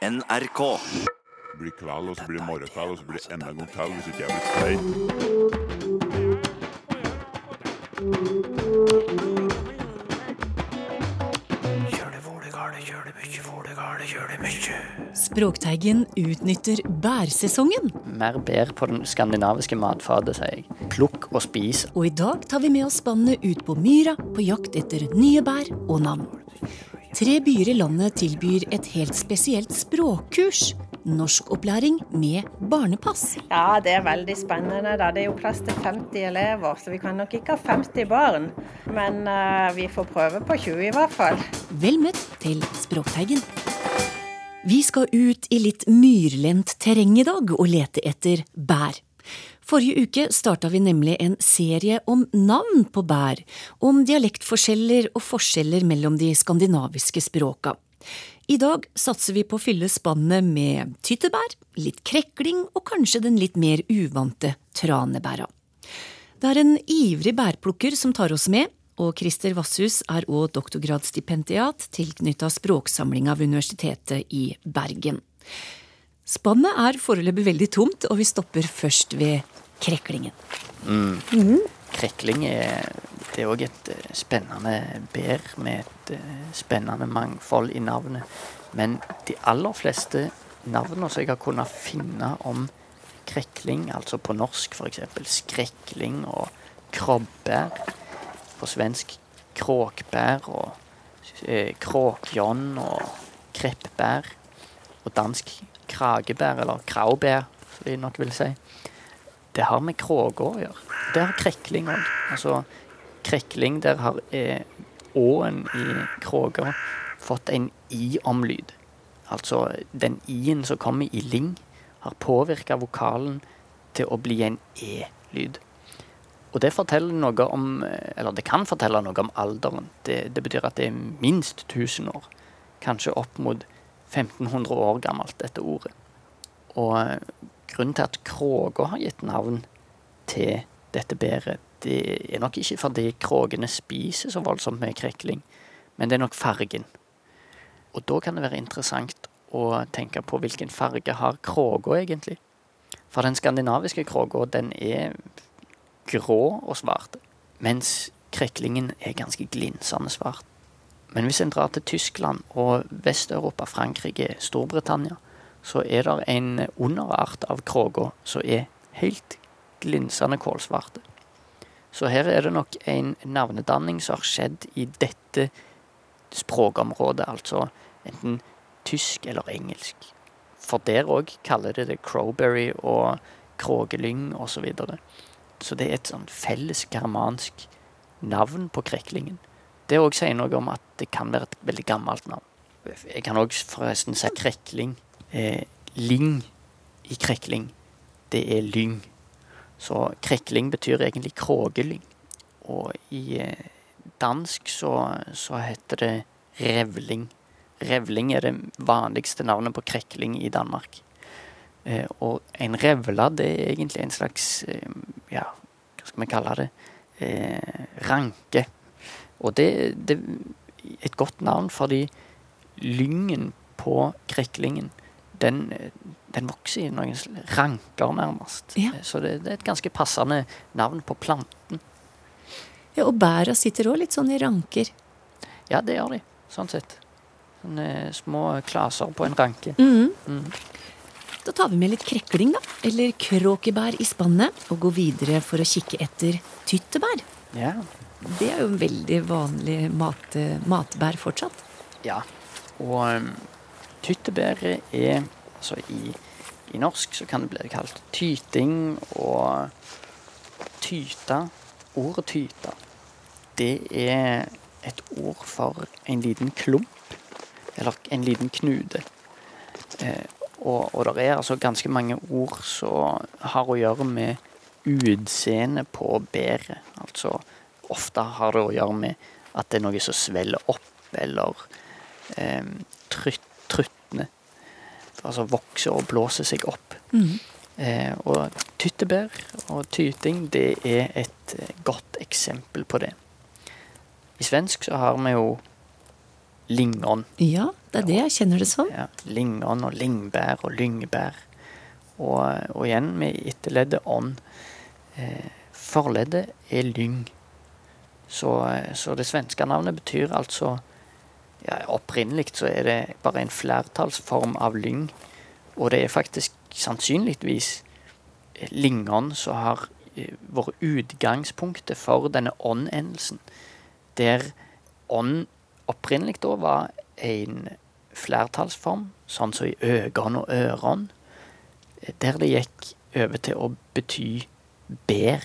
NRK. Det blir kveld, og så blir det morgenkveld, og så blir det enda en gang til hvis ikke jeg blir streit. Språkteigen utnytter bærsesongen, Mer bær på den skandinaviske matfatet, sier jeg. Plukk og spis. og i dag tar vi med oss spannet ut på myra på jakt etter nye bær og navn. Tre byer i landet tilbyr et helt spesielt språkkurs. Norskopplæring med barnepass. Ja, det er veldig spennende. da. Det er jo plass til 50 elever, så vi kan nok ikke ha 50 barn. Men uh, vi får prøve på 20 i hvert fall. Vel møtt til Språkteigen. Vi skal ut i litt myrlendt terreng i dag og lete etter bær. Forrige uke starta vi nemlig en serie om navn på bær, om dialektforskjeller og forskjeller mellom de skandinaviske språka. I dag satser vi på å fylle spannet med tyttebær, litt krekling og kanskje den litt mer uvante tranebæra. Det er en ivrig bærplukker som tar oss med, og Christer Vasshus er òg doktorgradsstipendiat tilknytta språksamlinga ved Universitetet i Bergen. Spannet er foreløpig veldig tomt, og vi stopper først ved kreklingen. Krekling er, det er òg et eh, spennende bær med et eh, spennende mangfold i navnet. Men de aller fleste navnene som jeg har kunnet finne om krekling, altså på norsk f.eks. skrekling og krobbær. På svensk kråkbær og eh, kråkjonn og kreppbær. Og dansk kragebær, eller kraubær, som de nok vil si. Det har med kråke å gjøre. Det har krekling òg. Altså, krekling, der har eh, å-en i kråka fått en i-omlyd. Altså, den i-en som kommer i ling, har påvirka vokalen til å bli en e-lyd. Og det forteller noe om eh, Eller det kan fortelle noe om alderen. Det, det betyr at det er minst 1000 år. Kanskje opp mot 1500 år gammelt, dette ordet. Og grunnen til at kråka har gitt navn til dette bæret, det er nok ikke fordi kråkene spiser så voldsomt med krekling, men det er nok fargen. Og da kan det være interessant å tenke på hvilken farge har kråka egentlig. For den skandinaviske kråka, den er grå og svart, mens kreklingen er ganske glinsende svart. Men hvis en drar til Tyskland og Vest-Europa, Frankrike, Storbritannia, så er det en underart av kråka som er helt glinsende kålsvarte. Så her er det nok en navnedanning som har skjedd i dette språkområdet, altså enten tysk eller engelsk. For der òg kaller de det crowberry og kråkelyng osv. Så, videre. så det er et sånn felles germansk navn på kreklingen. Det òg sier noe om at det kan være et veldig gammelt navn. Jeg kan òg forresten si krekling. Eh, ling i krekling, det er lyng. Så krekling betyr egentlig kråkelyng. Og i eh, dansk så, så heter det revling. Revling er det vanligste navnet på krekling i Danmark. Eh, og en revla, det er egentlig en slags eh, Ja, hva skal vi kalle det? Eh, ranke. Og det, er et godt navn fordi lyngen på kreklingen, den, den vokser i noen ranker, nærmest. Ja. Eh, Så det, det er et ganske passende navn på planten. Ja, og bæra sitter òg litt sånn i ranker. Ja, det gjør de, sånn sett. Sånne små klaser på en ranke. Mm. Mm. Da tar vi med litt krekling, da. Eller kråkebær i spannet. Og går videre for å kikke etter tyttebær. Ja. Det er jo en veldig vanlig mat, matbær fortsatt. Ja, og um, tyttebæret er Altså i, i norsk så kan det bli kalt tyting og tyta. Ordet tyte, det er et ord for en liten klump. Eller en liten knude. Eh, og, og det er altså ganske mange ord som har å gjøre med utseendet på bæret. Altså ofte har det å gjøre med at det er noe som svelger opp, eller eh, trytt, trutne. Altså vokser og blåser seg opp. Eh, og tyttebær og tyting, det er et eh, godt eksempel på det. I svensk så har vi jo lingon. Ja, det er det jeg kjenner det som. Ja, lingon og lingbær og lyngbær. Og, og igjen med etterleddet ånd. Eh, forleddet er lyng. Så, så, det svenske navnet betyr altså ja, Opprinnelig så er det bare en flertallsform av lyng. Og det er faktisk sannsynligvis lingon som har eh, vært utgangspunktet for denne ånd-endelsen. Der ånd opprinnelig da var en flertallsform, sånn som i øgon og øron, der det gikk over til å bety ber.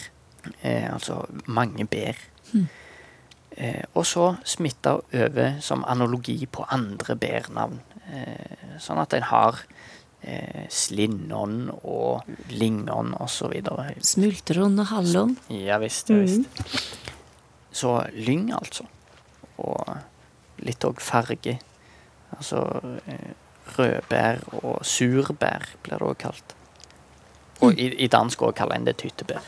Eh, altså mange ber. Mm. Eh, og så smitta over som analogi på andre bærnavn. Eh, sånn at en har eh, slinnon og lingon osv. Smultron og hallon. Ja visst. Ja, visst. Mm. Så lyng, altså. Og litt òg farge. Altså rødbær og surbær blir det òg kalt. Og i, i dansk òg kaller en det tyttebær.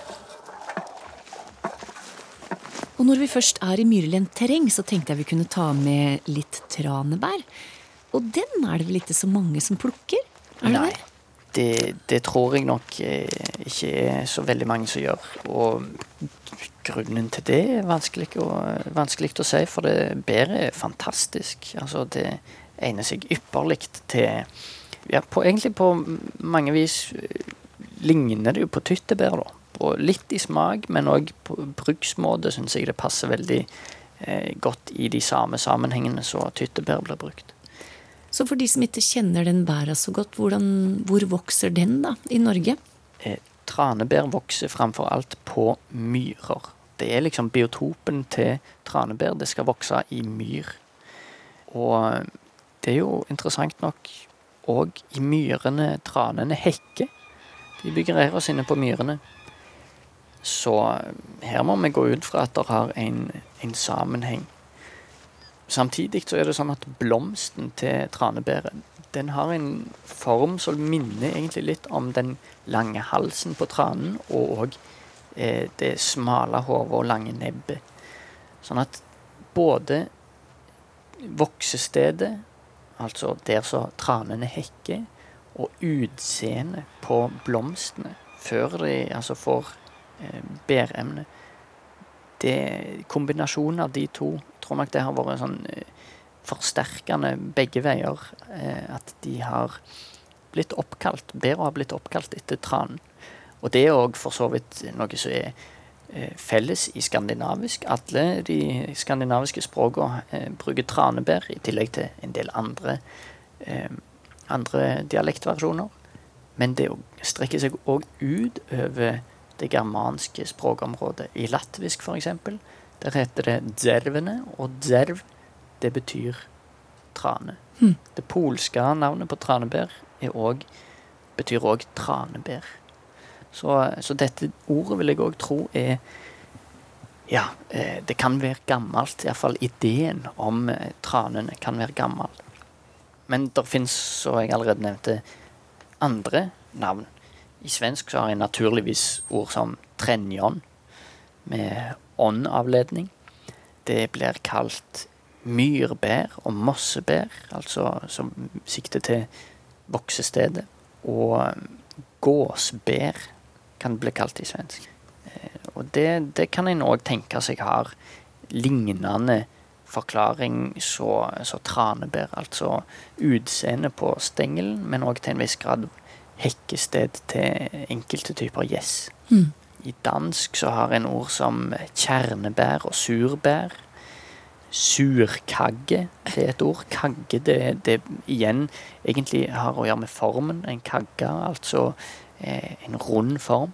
Og når vi først er i myrlendt terreng, så tenkte jeg vi kunne ta med litt tranebær. Og den er det vel ikke så mange som plukker? Er det Nei. Det? Det, det, tror jeg nok eh, ikke er så veldig mange som gjør. Og grunnen til det er vanskelig å, vanskelig å si, for det bæret er fantastisk. Altså, det egner seg ypperlig til ja, på, Egentlig på mange vis eh, ligner det jo på tyttebær, da. På litt i smak, men òg på bruksmåte syns jeg det passer veldig eh, godt i de samme sammenhengene så tyttebær blir brukt. Så for de som ikke kjenner den bæra så godt, hvordan, hvor vokser den da, i Norge? Eh, tranebær vokser framfor alt på myrer. Det er liksom biotopen til tranebær. Det skal vokse i myr. Og det er jo interessant nok òg i myrene tranene hekker. De bygger reirer sine på myrene. Så her må vi gå ut fra at det har en, en sammenheng. Samtidig så er det sånn at blomsten til tranebæret den har en form som minner egentlig litt om den lange halsen på tranen, og eh, det smale hodet og lange nebbet. Sånn at både voksestedet, altså der så tranene hekker, og utseendet på blomstene før de altså får eh, bæremne det Kombinasjonen av de to tror nok det har vært sånn eh, forsterkende begge veier. Eh, at de har blitt oppkalt Bæra har blitt oppkalt etter tranen. Og det er òg for så vidt noe som er eh, felles i skandinavisk. Alle de skandinaviske språkene bruker tranebær, i tillegg til en del andre, andre dialektversjoner. Men det strekker seg òg ut over det germanske språkområdet. I latvisk, f.eks., der heter det 'djervene', og 'djerv' det betyr trane. Mm. Det polske navnet på tranebær også, betyr òg tranebær. Så, så, dette ordet vil jeg òg tro er Ja, eh, det kan være gammelt. Iallfall ideen om eh, tranene kan være gammel. Men det fins, som jeg allerede nevnte, andre navn. I svensk så har jeg naturligvis ord som trenjon, med åndavledning. Det blir kalt myrbær og mossebær, altså som sikter til voksestedet. Og gåsbær kan bli kalt i svensk. Eh, og det, det kan en òg tenke seg har lignende forklaring så, så tranebær, altså utseende på stengelen, men òg til en viss grad hekkested til enkelte typer gjess. Mm. I dansk så har en ord som kjernebær og surbær. Surkagge det er et ord. Kagge det, det igjen egentlig har å gjøre med formen. En kagge, altså eh, en rund form.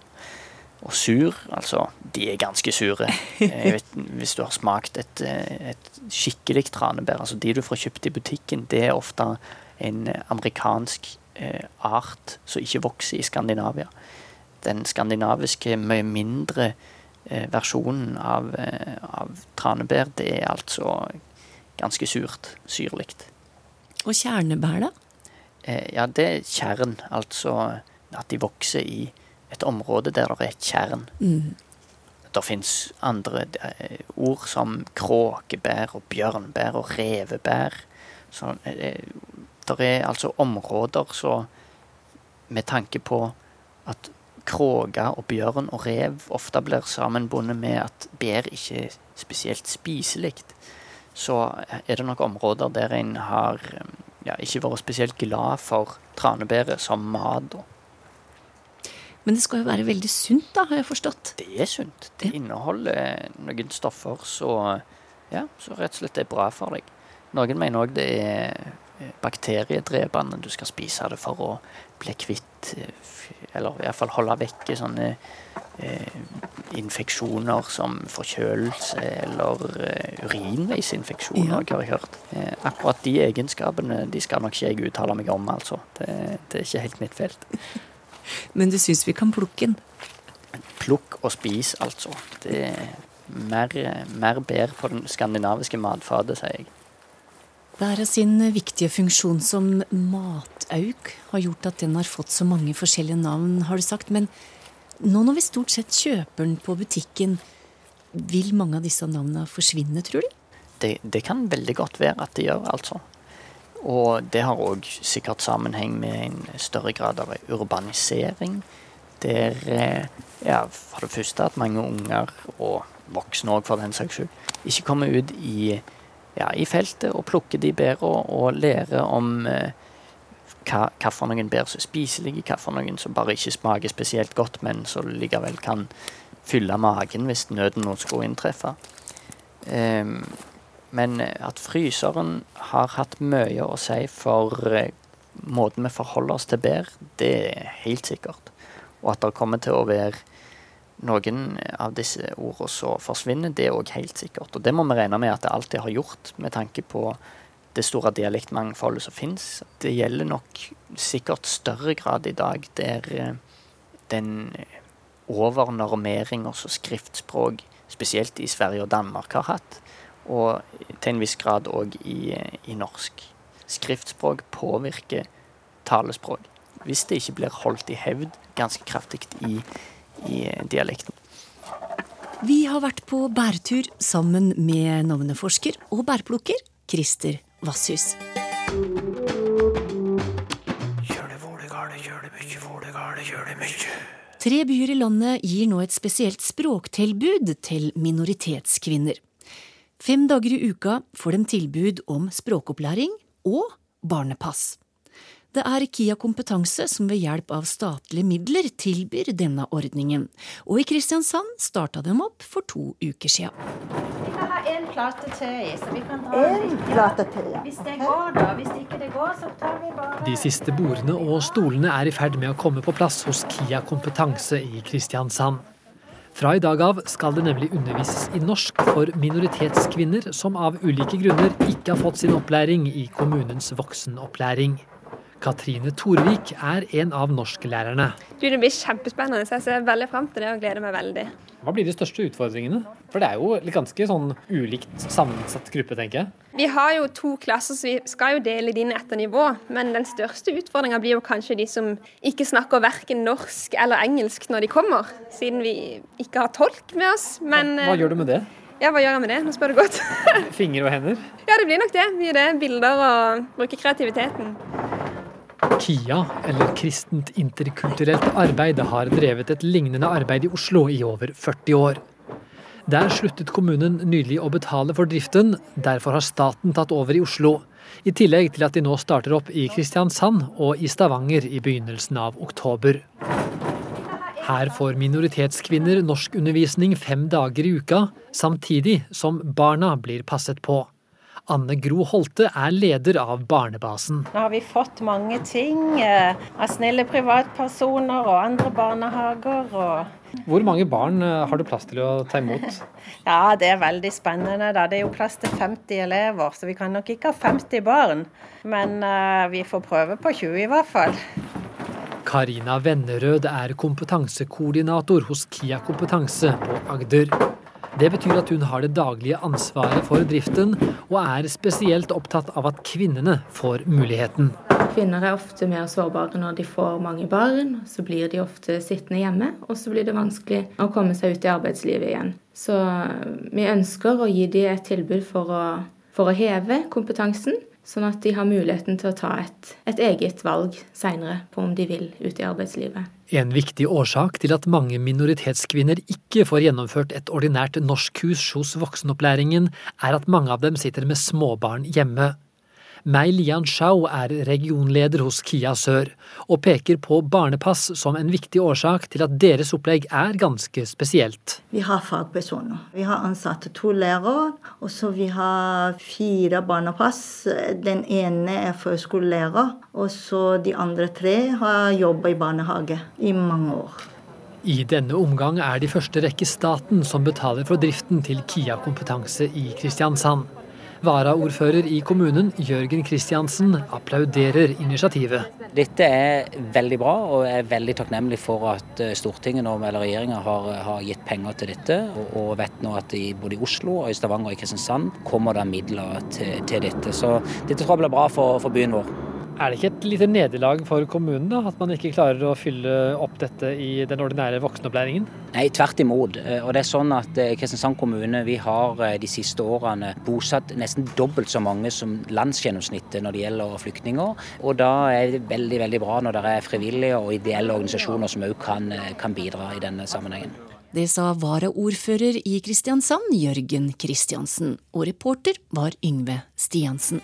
Og sur, altså De er ganske sure. Vet, hvis du har smakt et, eh, et skikkelig tranebær, altså de du får kjøpt i butikken, det er ofte en amerikansk eh, art som ikke vokser i Skandinavia den skandinaviske, mye mindre eh, versjonen av, eh, av, tranebær, det er altså ganske surt. Syrlig. Og kjernebær, da? Eh, ja, det er tjern. Altså at de vokser i et område der det er et tjern. Mm. Det fins andre ord som kråkebær og bjørnbær og revebær. Sånn, eh, det er altså områder så Med tanke på at kråke og bjørn og rev ofte blir sammenbundet med at bær ikke er spesielt spiselig, så er det nok områder der en har ja, ikke vært spesielt glad for tranebæret som mat. Men det skal jo være veldig sunt, da, har jeg forstått? Det er sunt. Det ja. inneholder noen stoffer så, ja, så rett og slett er bra for deg. Noen mener òg det er bakteriedrepende. Du skal spise det for å bli kvitt Eller iallfall holde vekke sånne eh, infeksjoner som forkjølelse eller eh, urinveisinfeksjoner, ja. har jeg hørt. Eh, akkurat de egenskapene de skal nok ikke jeg uttale meg om, altså. Det, det er ikke helt mitt felt. Men du syns vi kan plukke den? Plukk og spis, altså. Det er mer, mer bedre på den skandinaviske matfatet, sier jeg. Bæra sin viktige funksjon som matauk har gjort at den har fått så mange forskjellige navn, har du sagt. Men nå når vi stort sett kjøper den på butikken, vil mange av disse navnene forsvinne, tror du? Det, det kan veldig godt være at det gjør, altså. Og det har òg sikkert sammenheng med en større grad av urbanisering. Der eh, ja, for det første at mange unger, og voksne òg for den saks skyld, ikke kommer ut i ja, i feltet og plukke de bæra og lære om eh, hva, hva for noen bær som er spiselige, hva for noen som bare ikke smaker spesielt godt, men som likevel kan fylle magen hvis nøden nå skulle inntreffe. Um, men at fryseren har hatt mye å si for uh, måten vi forholder oss til bær, det er helt sikkert. Og at det kommer til å være noen av disse ordene så forsvinner, det er òg helt sikkert. Og det må vi regne med at det alltid har gjort, med tanke på det store dialektmangfoldet som finnes. Det gjelder nok sikkert større grad i dag, der eh, den overnormeringa som skriftspråk, spesielt i Sverige og Danmark, har hatt, og til en viss grad òg i, i norsk. Skriftspråk påvirker talespråk. Hvis det ikke blir holdt i hevd ganske kraftig i i dialekten. Vi har vært på bærtur sammen med navneforsker og bærplukker Christer Vasshus. Tre byer i landet gir nå et spesielt språktilbud til minoritetskvinner. Fem dager i uka får de tilbud om språkopplæring og barnepass. Det er Kia Kompetanse som ved hjelp av statlige midler tilbyr denne ordningen, og i Kristiansand starta de opp for to uker siden. Vi kan ha én plate til i, så vi kan ta en plate til, ja. Hvis det går, da. Hvis ikke det går, så tar vi bare De siste bordene og stolene er i ferd med å komme på plass hos Kia Kompetanse i Kristiansand. Fra i dag av skal det nemlig undervises i norsk for minoritetskvinner som av ulike grunner ikke har fått sin opplæring i kommunens voksenopplæring. Katrine Torvik er en av norsklærerne. Du, det blir kjempespennende, så jeg ser veldig fram til det og gleder meg veldig. Hva blir de største utfordringene? For det er jo ganske sånn ulikt sammensatt gruppe, tenker jeg. Vi har jo to klasser, så vi skal jo dele det inn etter nivå. Men den største utfordringa blir jo kanskje de som ikke snakker verken norsk eller engelsk når de kommer, siden vi ikke har tolk med oss. Men Hva, hva gjør du med det? Ja, hva gjør jeg med det? Nå spør du godt. Fingre og hender? Ja, det blir nok det. Mye det. Bilder og bruke kreativiteten. KIA, eller Kristent interkulturelt arbeid, har drevet et lignende arbeid i Oslo i over 40 år. Der sluttet kommunen nylig å betale for driften, derfor har staten tatt over i Oslo. I tillegg til at de nå starter opp i Kristiansand og i Stavanger i begynnelsen av oktober. Her får minoritetskvinner norskundervisning fem dager i uka, samtidig som barna blir passet på. Anne Gro Holte er leder av Barnebasen. Nå har vi fått mange ting eh, av snille privatpersoner og andre barnehager. Og Hvor mange barn eh, har du plass til å ta imot? ja, Det er veldig spennende. da. Det er jo plass til 50 elever, så vi kan nok ikke ha 50 barn. Men uh, vi får prøve på 20 i hvert fall. Karina Vennerød er kompetansekoordinator hos Kia kompetanse på Agder. Det betyr at hun har det daglige ansvaret for driften, og er spesielt opptatt av at kvinnene får muligheten. Kvinner er ofte mer sårbare når de får mange barn. Så blir de ofte sittende hjemme, og så blir det vanskelig å komme seg ut i arbeidslivet igjen. Så vi ønsker å gi dem et tilbud for å, for å heve kompetansen, Sånn at de har muligheten til å ta et, et eget valg seinere på om de vil ut i arbeidslivet. En viktig årsak til at mange minoritetskvinner ikke får gjennomført et ordinært norskkurs hos voksenopplæringen, er at mange av dem sitter med småbarn hjemme. Mei Lian Shao er regionleder hos Kia Sør, og peker på barnepass som en viktig årsak til at deres opplegg er ganske spesielt. Vi har fagpersoner. Vi har ansatte to lærere, og så vi har fire barnepass. Den ene er førskolelærer, og så de andre tre har jobba i barnehage i mange år. I denne omgang er det i første rekke staten som betaler for driften til Kia kompetanse i Kristiansand. Varaordfører i kommunen, Jørgen Kristiansen, applauderer initiativet. Dette er veldig bra, og jeg er veldig takknemlig for at eh, Stortinget eller regjeringa har, har, gitt penger til dette. Og, vet nå at både i Oslo, og i Stavanger og i Kristiansand kommer det midler til, til dette. Så dette tror jeg blir bra for, for byen vår. Er det ikke et lite nederlag for kommunen da, at man ikke klarer å fylle opp dette i den ordinære voksenopplæringen? Nei, tvert imot. Eh, og det er sånn at eh, Kristiansand kommune vi har eh, de siste årene bosatt nesten dobbelt så mange som landsgjennomsnittet når det gjelder flyktninger. Og da er det veldig veldig bra når det er frivillige og ideelle organisasjoner som òg kan, kan bidra i denne sammenhengen. Det sa varaordfører i Kristiansand, Jørgen Kristiansen, og reporter var Yngve Stiansen.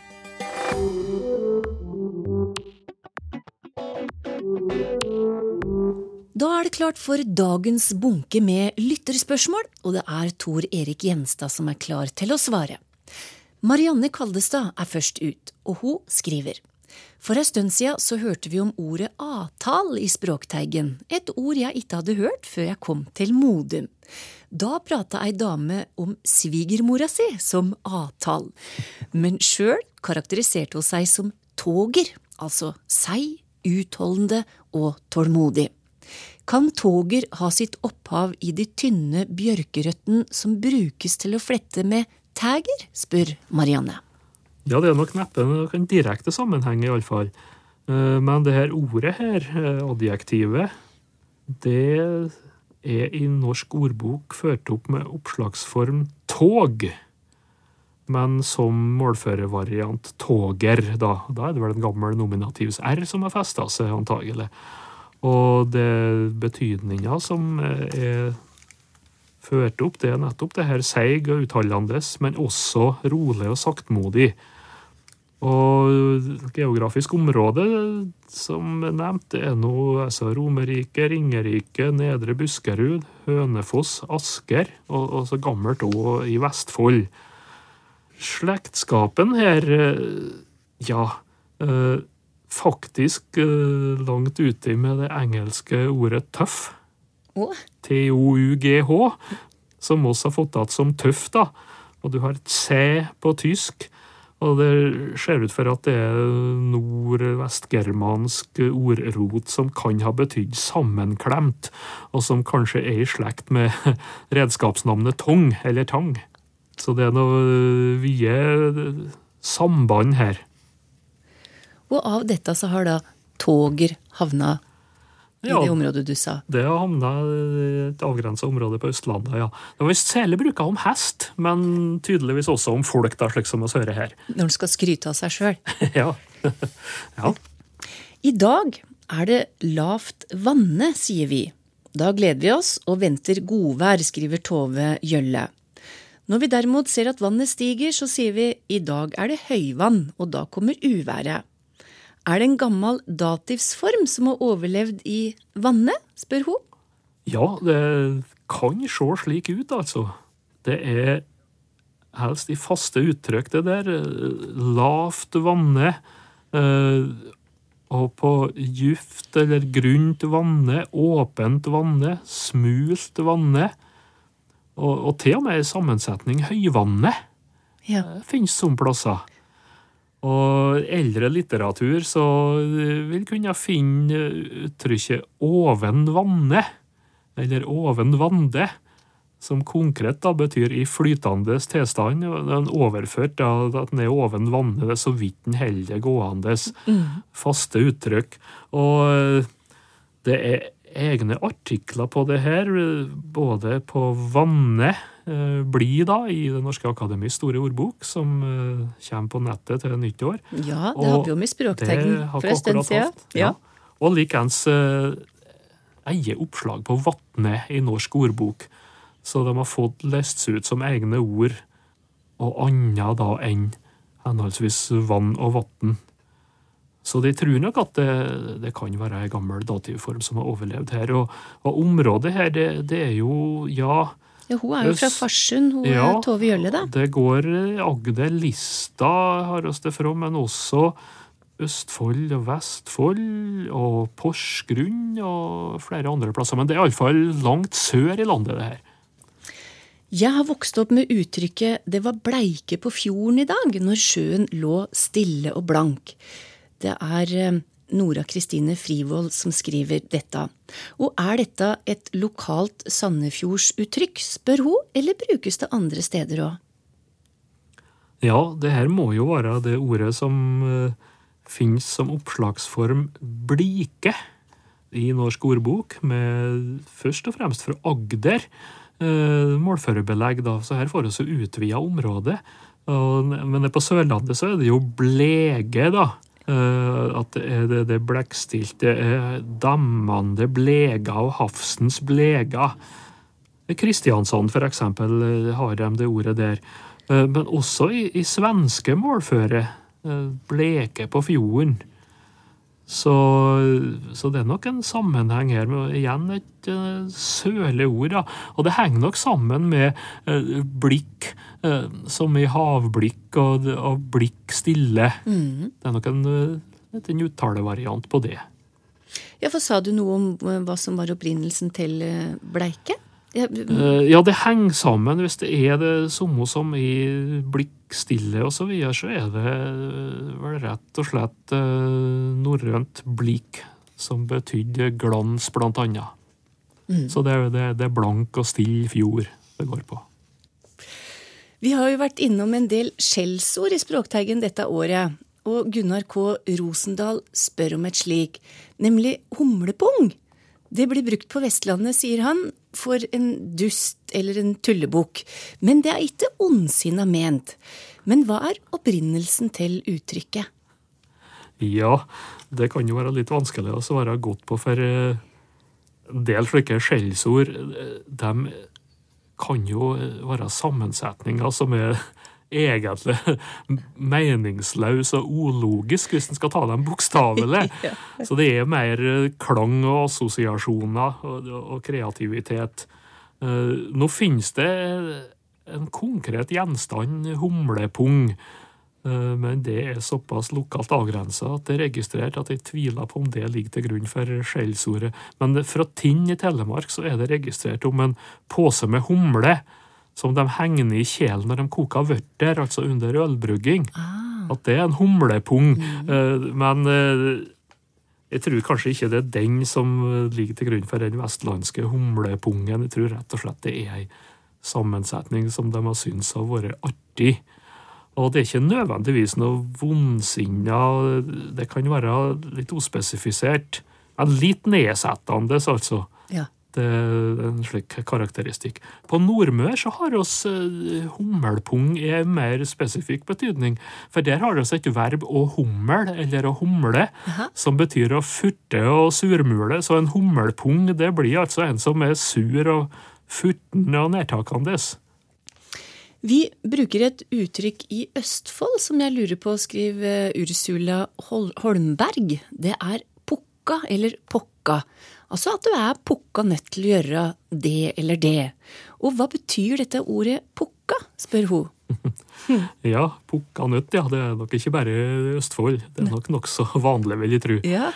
Da er det klart for dagens bunke med lytterspørsmål, og det er Tor Erik Gjenstad som er klar til å svare. Marianne Kaldestad er først ut, og hun skriver. For ei stund siden så hørte vi om ordet avtal i Språkteigen, et ord jeg ikke hadde hørt før jeg kom til Modum. Da prata ei dame om svigermora si som avtal, men sjøl karakteriserte hun seg som toger, altså seig, utholdende og tålmodig. Kan toger ha sitt opphav i de tynne bjørkerøttene som brukes til å flette med tæger, spør Marianne. Ja, det er nok neppe en direkte sammenheng, iallfall. Eh, men det her ordet her, eh, adjektivet, det er i norsk ordbok ført opp med oppslagsform tog. Men som målførervariant toger, da. Da er det vel en gammel nominativs R som har festa seg, antagelig. Og det betydninga som er ført opp, det er nettopp det her seig og utholdende, men også rolig og saktmodig. Og geografisk område, som nevnt, er nå altså Romerike, Ringerike, Nedre Buskerud, Hønefoss, Asker, og, og så gammelt òg i Vestfold. Slektskapen her, ja eh, faktisk uh, langt ute med det engelske ordet tøff. Oh. T-o-u-g-h, som også har fått igjen som tøff, da. Og du har et C på tysk. Og det ser ut for at det er nordvestgermansk ordrot som kan ha betydd sammenklemt, og som kanskje er i slekt med redskapsnavnet tong eller tang. Så det er noe vide samband her. Og av dette så har da toger havna i ja, det området du sa? Det har havna i et avgrensa område på Østlandet, ja. Det var visst særlig bruka om hest, men tydeligvis også om folk, da, slik som vi hører her. Når en skal skryte av seg sjøl? ja. ja. I dag er det lavt vanne, sier vi. Da gleder vi oss og venter godvær, skriver Tove Gjølle. Når vi derimot ser at vannet stiger, så sier vi i dag er det høyvann, og da kommer uværet. Er det en gammel dativsform som har overlevd i vannet, spør hun. Ja, det kan se slik ut, altså. Det er helst i faste uttrykk, det der. Lavt vanne. Eh, og på djupt eller grunt vanne, åpent vanne, smult vanne. Og, og til og med i sammensetning høyvanne ja. finnes som plasser. Og eldre litteratur så vil kunne finne uttrykket oven vanne, eller oven vande, som konkret da betyr i flytende tilstand. Den overført da, at den er oven vanne, er så vidt den holder gående. Mm. Faste uttrykk. Og det er egne artikler på det her, både på Vanne eh, bli da, i Det norske akademis store ordbok, som eh, kommer på nettet til nyttår. Ja, det hadde jo med Språktegn for en stund siden. Ja. Og likeens eh, eie oppslag på Vatne i Norsk ordbok. Så de har fått lest ut som egne ord, og anna da enn henholdsvis vann og vann. Så de tror nok at det, det kan være en gammel dativform som har overlevd her. Og, og området her, det, det er jo, ja Ja, hun er jo fra Farsund, hun Ja. er Tove Gjølle, da. det går eh, Agder, Lista har oss det fra, men også Østfold og Vestfold og Porsgrunn og flere andre plasser. Men det er iallfall langt sør i landet, det her. Jeg har vokst opp med uttrykket 'det var bleike på fjorden i dag', når sjøen lå stille og blank. Det er eh, Nora Kristine Frivold som skriver dette. Og er dette et lokalt Sandefjordsuttrykk, spør hun, eller brukes det andre steder òg? Ja, det her må jo være det ordet som uh, finnes som oppslagsform blike i norsk ordbok, med først og fremst fra Agder. Uh, målførerbelegg, da, så her får vi utvida området. Men på Sørlandet så er det jo blege, da. Eh, at det er det, det blekkstilte, dammende blega og havsens blega. I Kristiansand, for eksempel, eh, har de det ordet der. Eh, Men også i, i svenske målføre. eh, Bleke på fjorden. Så, så det er nok en sammenheng her med igjen et uh, sørlig ord. Da. Og det henger nok sammen med uh, blikk, eh, som i havblikk og, og blikk stille. Det er nok en, en uttalevariant på det. Ja, for sa du noe om eh, hva som var opprinnelsen til eh, bleike? Ja, Eh, ja, det henger sammen. Hvis det er det samme som i blikkstille og så videre, så er det eh, vel rett og slett eh, norrønt blikk, som betydde glans, blant annet. Så det er, det, det er blank og still fjord det går på. Vi har jo vært innom en del skjellsord i Språkteigen dette året, og Gunnar K. Rosendal spør om et slik, nemlig humlepung. Det blir brukt på Vestlandet, sier han, for en dust eller en tullebukk, men det er ikke ondsinna ment. Men hva er opprinnelsen til uttrykket? Ja, det kan jo være litt vanskelig å svare godt på, for eh, en del slike skjellsord, eh, de kan jo være sammensetninger som er egentlig meningsløs og ologisk, hvis en skal ta dem bokstavelig. Så det er mer eh, klang og assosiasjoner og, og kreativitet. Eh, Nå finnes det en konkret gjenstand, humlepung, Eh, men det er såpass lokalt avgrensa at det er registrert at jeg tviler på om det ligger til grunn for skjellsordet. Men fra Tinn i Telemark så er det registrert om en pose med humle som de henger ned i kjelen når de koker vørter, altså under ølbrygging. At det er en humlepung. Mm. Men eh, jeg tror kanskje ikke det er den som ligger til grunn for den vestlandske humlepungen. Jeg tror rett og slett det er ei sammensetning som de har syntes har vært artig. Og det er ikke nødvendigvis noe vondsinna, det kan være litt ospesifisert. Men litt nedsettende, altså. Ja. Det er en slik karakteristikk. På Nordmør så har oss eh, hummelpung i en mer spesifikk betydning. For der har oss et verb å hummel, eller å humle, som betyr å furte og surmule. Så en hummelpung, det blir altså en som er sur og furten og nedtakende. Vi bruker et uttrykk i Østfold som jeg lurer på, skriver Ursula Holmberg. Det er pukka eller pokka. Altså at du er pukka nødt til å gjøre det eller det. Og hva betyr dette ordet pukka, spør hun. Ja, pukka nøtt, ja. Det er nok ikke bare Østfold. Det er nok nokså vanlig, vil jeg tro. Ja.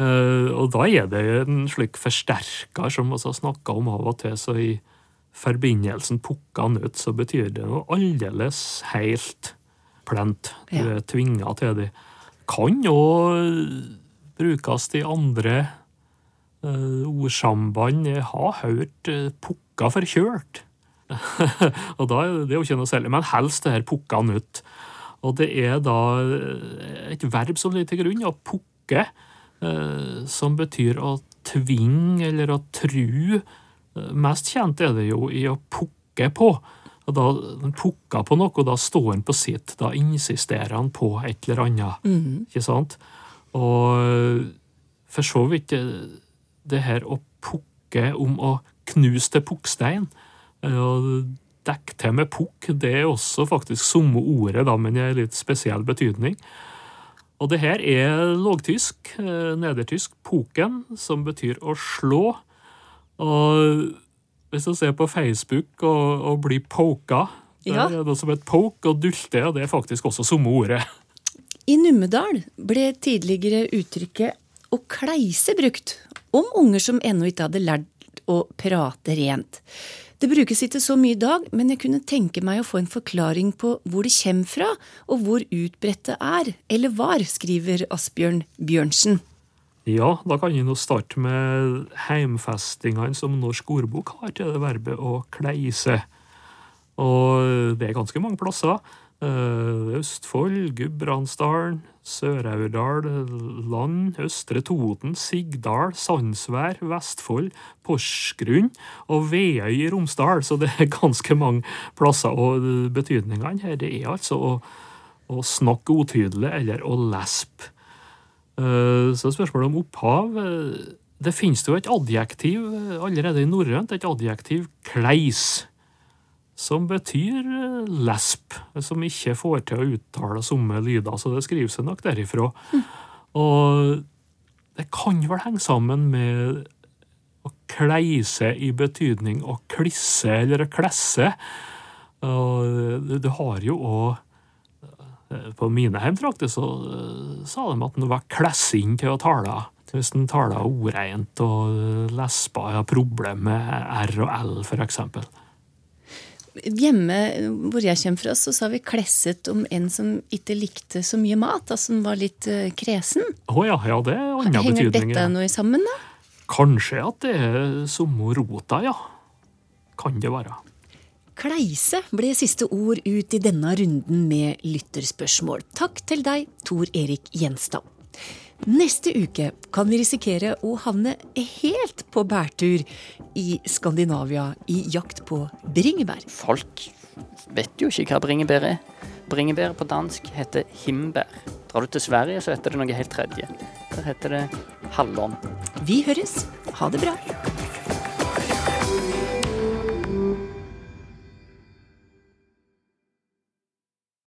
Uh, og da er det en slik forsterker som vi har snakka om av og til. Så i forbindelsen pukka ut, så betyr det noe aldeles helt plent. Du er tvinga til det. Kan òg brukes i andre uh, ordsamband. Jeg har hørt uh, pukka forkjølt. og da er det jo ikke noe særlig. Men helst det her pukka ut'. Og det er da eh, et verb som ligger til grunn, å pukke, uh, som betyr å tvinge eller å tru. Mest kjent er det jo i å pukke på. Og da han pukker på noe, og da står han på sitt. Da insisterer han på et eller annet. Mm. Ikke sant? Og for så vidt eh, det her å pukke om å knuse til pukkstein og dekke til med pukk, det er også faktisk samme ordet, da, men i en litt spesiell betydning. Og det her er lågtysk, eh, nedertysk, poken, som betyr å slå. Og hvis du ser på Facebook og, og blir poka, Ja. det er noe som heter poke og dulte, og det er faktisk også samme ordet. I Numedal ble tidligere uttrykket å kleise brukt om unger som ennå ikke hadde lært å prate rent. Det brukes ikke så mye i dag, men jeg kunne tenke meg å få en forklaring på hvor det kommer fra, og hvor utbredt det er, eller var, skriver Asbjørn Bjørnsen. Ja, da kan vi nå starte med heimfestingene som Norsk ordbok har til det verbet å kleise. Og det er ganske mange plasser. Eh, Østfold, Gudbrandsdalen, Sør-Aurdal, Land, Østre Toten, Sigdal, Sandsvær, Vestfold, Porsgrunn og Veøy i Romsdal. Så det er ganske mange plasser. Og betydningene her det er altså å, å snakke utydelig eller å lespe. Eh, Så spørsmålet om opphav eh, Det finnes jo et adjektiv eh, allerede i norrønt, et adjektiv kleis, som betyr lesp, som ikke får til å uttale somme lyder, så det skriver seg nok derifra. Og det kan vel henge sammen med å kleise i betydning å klisse eller å klesse. Du har jo òg på mine heimtrakter så eh, sa de at han var klessing til å tale. Hvis han taler ordreint og lesber, har problemer med R og L, eksempel. Hjemme hvor jeg kommer fra, så sa vi klesset om en som ikke likte så mye mat, altså som var litt eh, kresen. Å ja, ja, det er andre Henger dette noe sammen, da? Kanskje at det er samme rota, ja. Kan det være. Kleise ble siste ord ut i denne runden med lytterspørsmål. Takk til deg, Tor Erik Gjenstad. Neste uke kan vi risikere å havne helt på bærtur i Skandinavia i jakt på bringebær. Folk vet jo ikke hva bringebær er. Bringebær på dansk heter himbær. Drar du til Sverige, så heter det noe helt tredje. Der heter det hallon. Vi høres. Ha det bra.